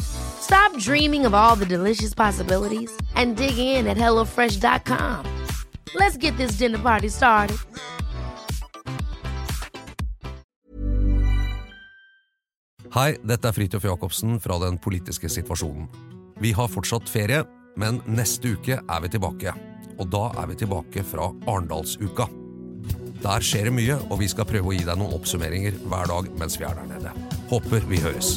Stop dreaming of all the delicious possibilities and dig in at HelloFresh.com. Let's get this dinner party started. Hei, dette er Fridtjof Jacobsen fra Den politiske situasjonen. Vi har fortsatt ferie, men neste uke er vi tilbake. Og da er vi tilbake fra Arendalsuka. Der skjer det mye, og vi skal prøve å gi deg noen oppsummeringer hver dag mens vi er der nede. Håper vi høres.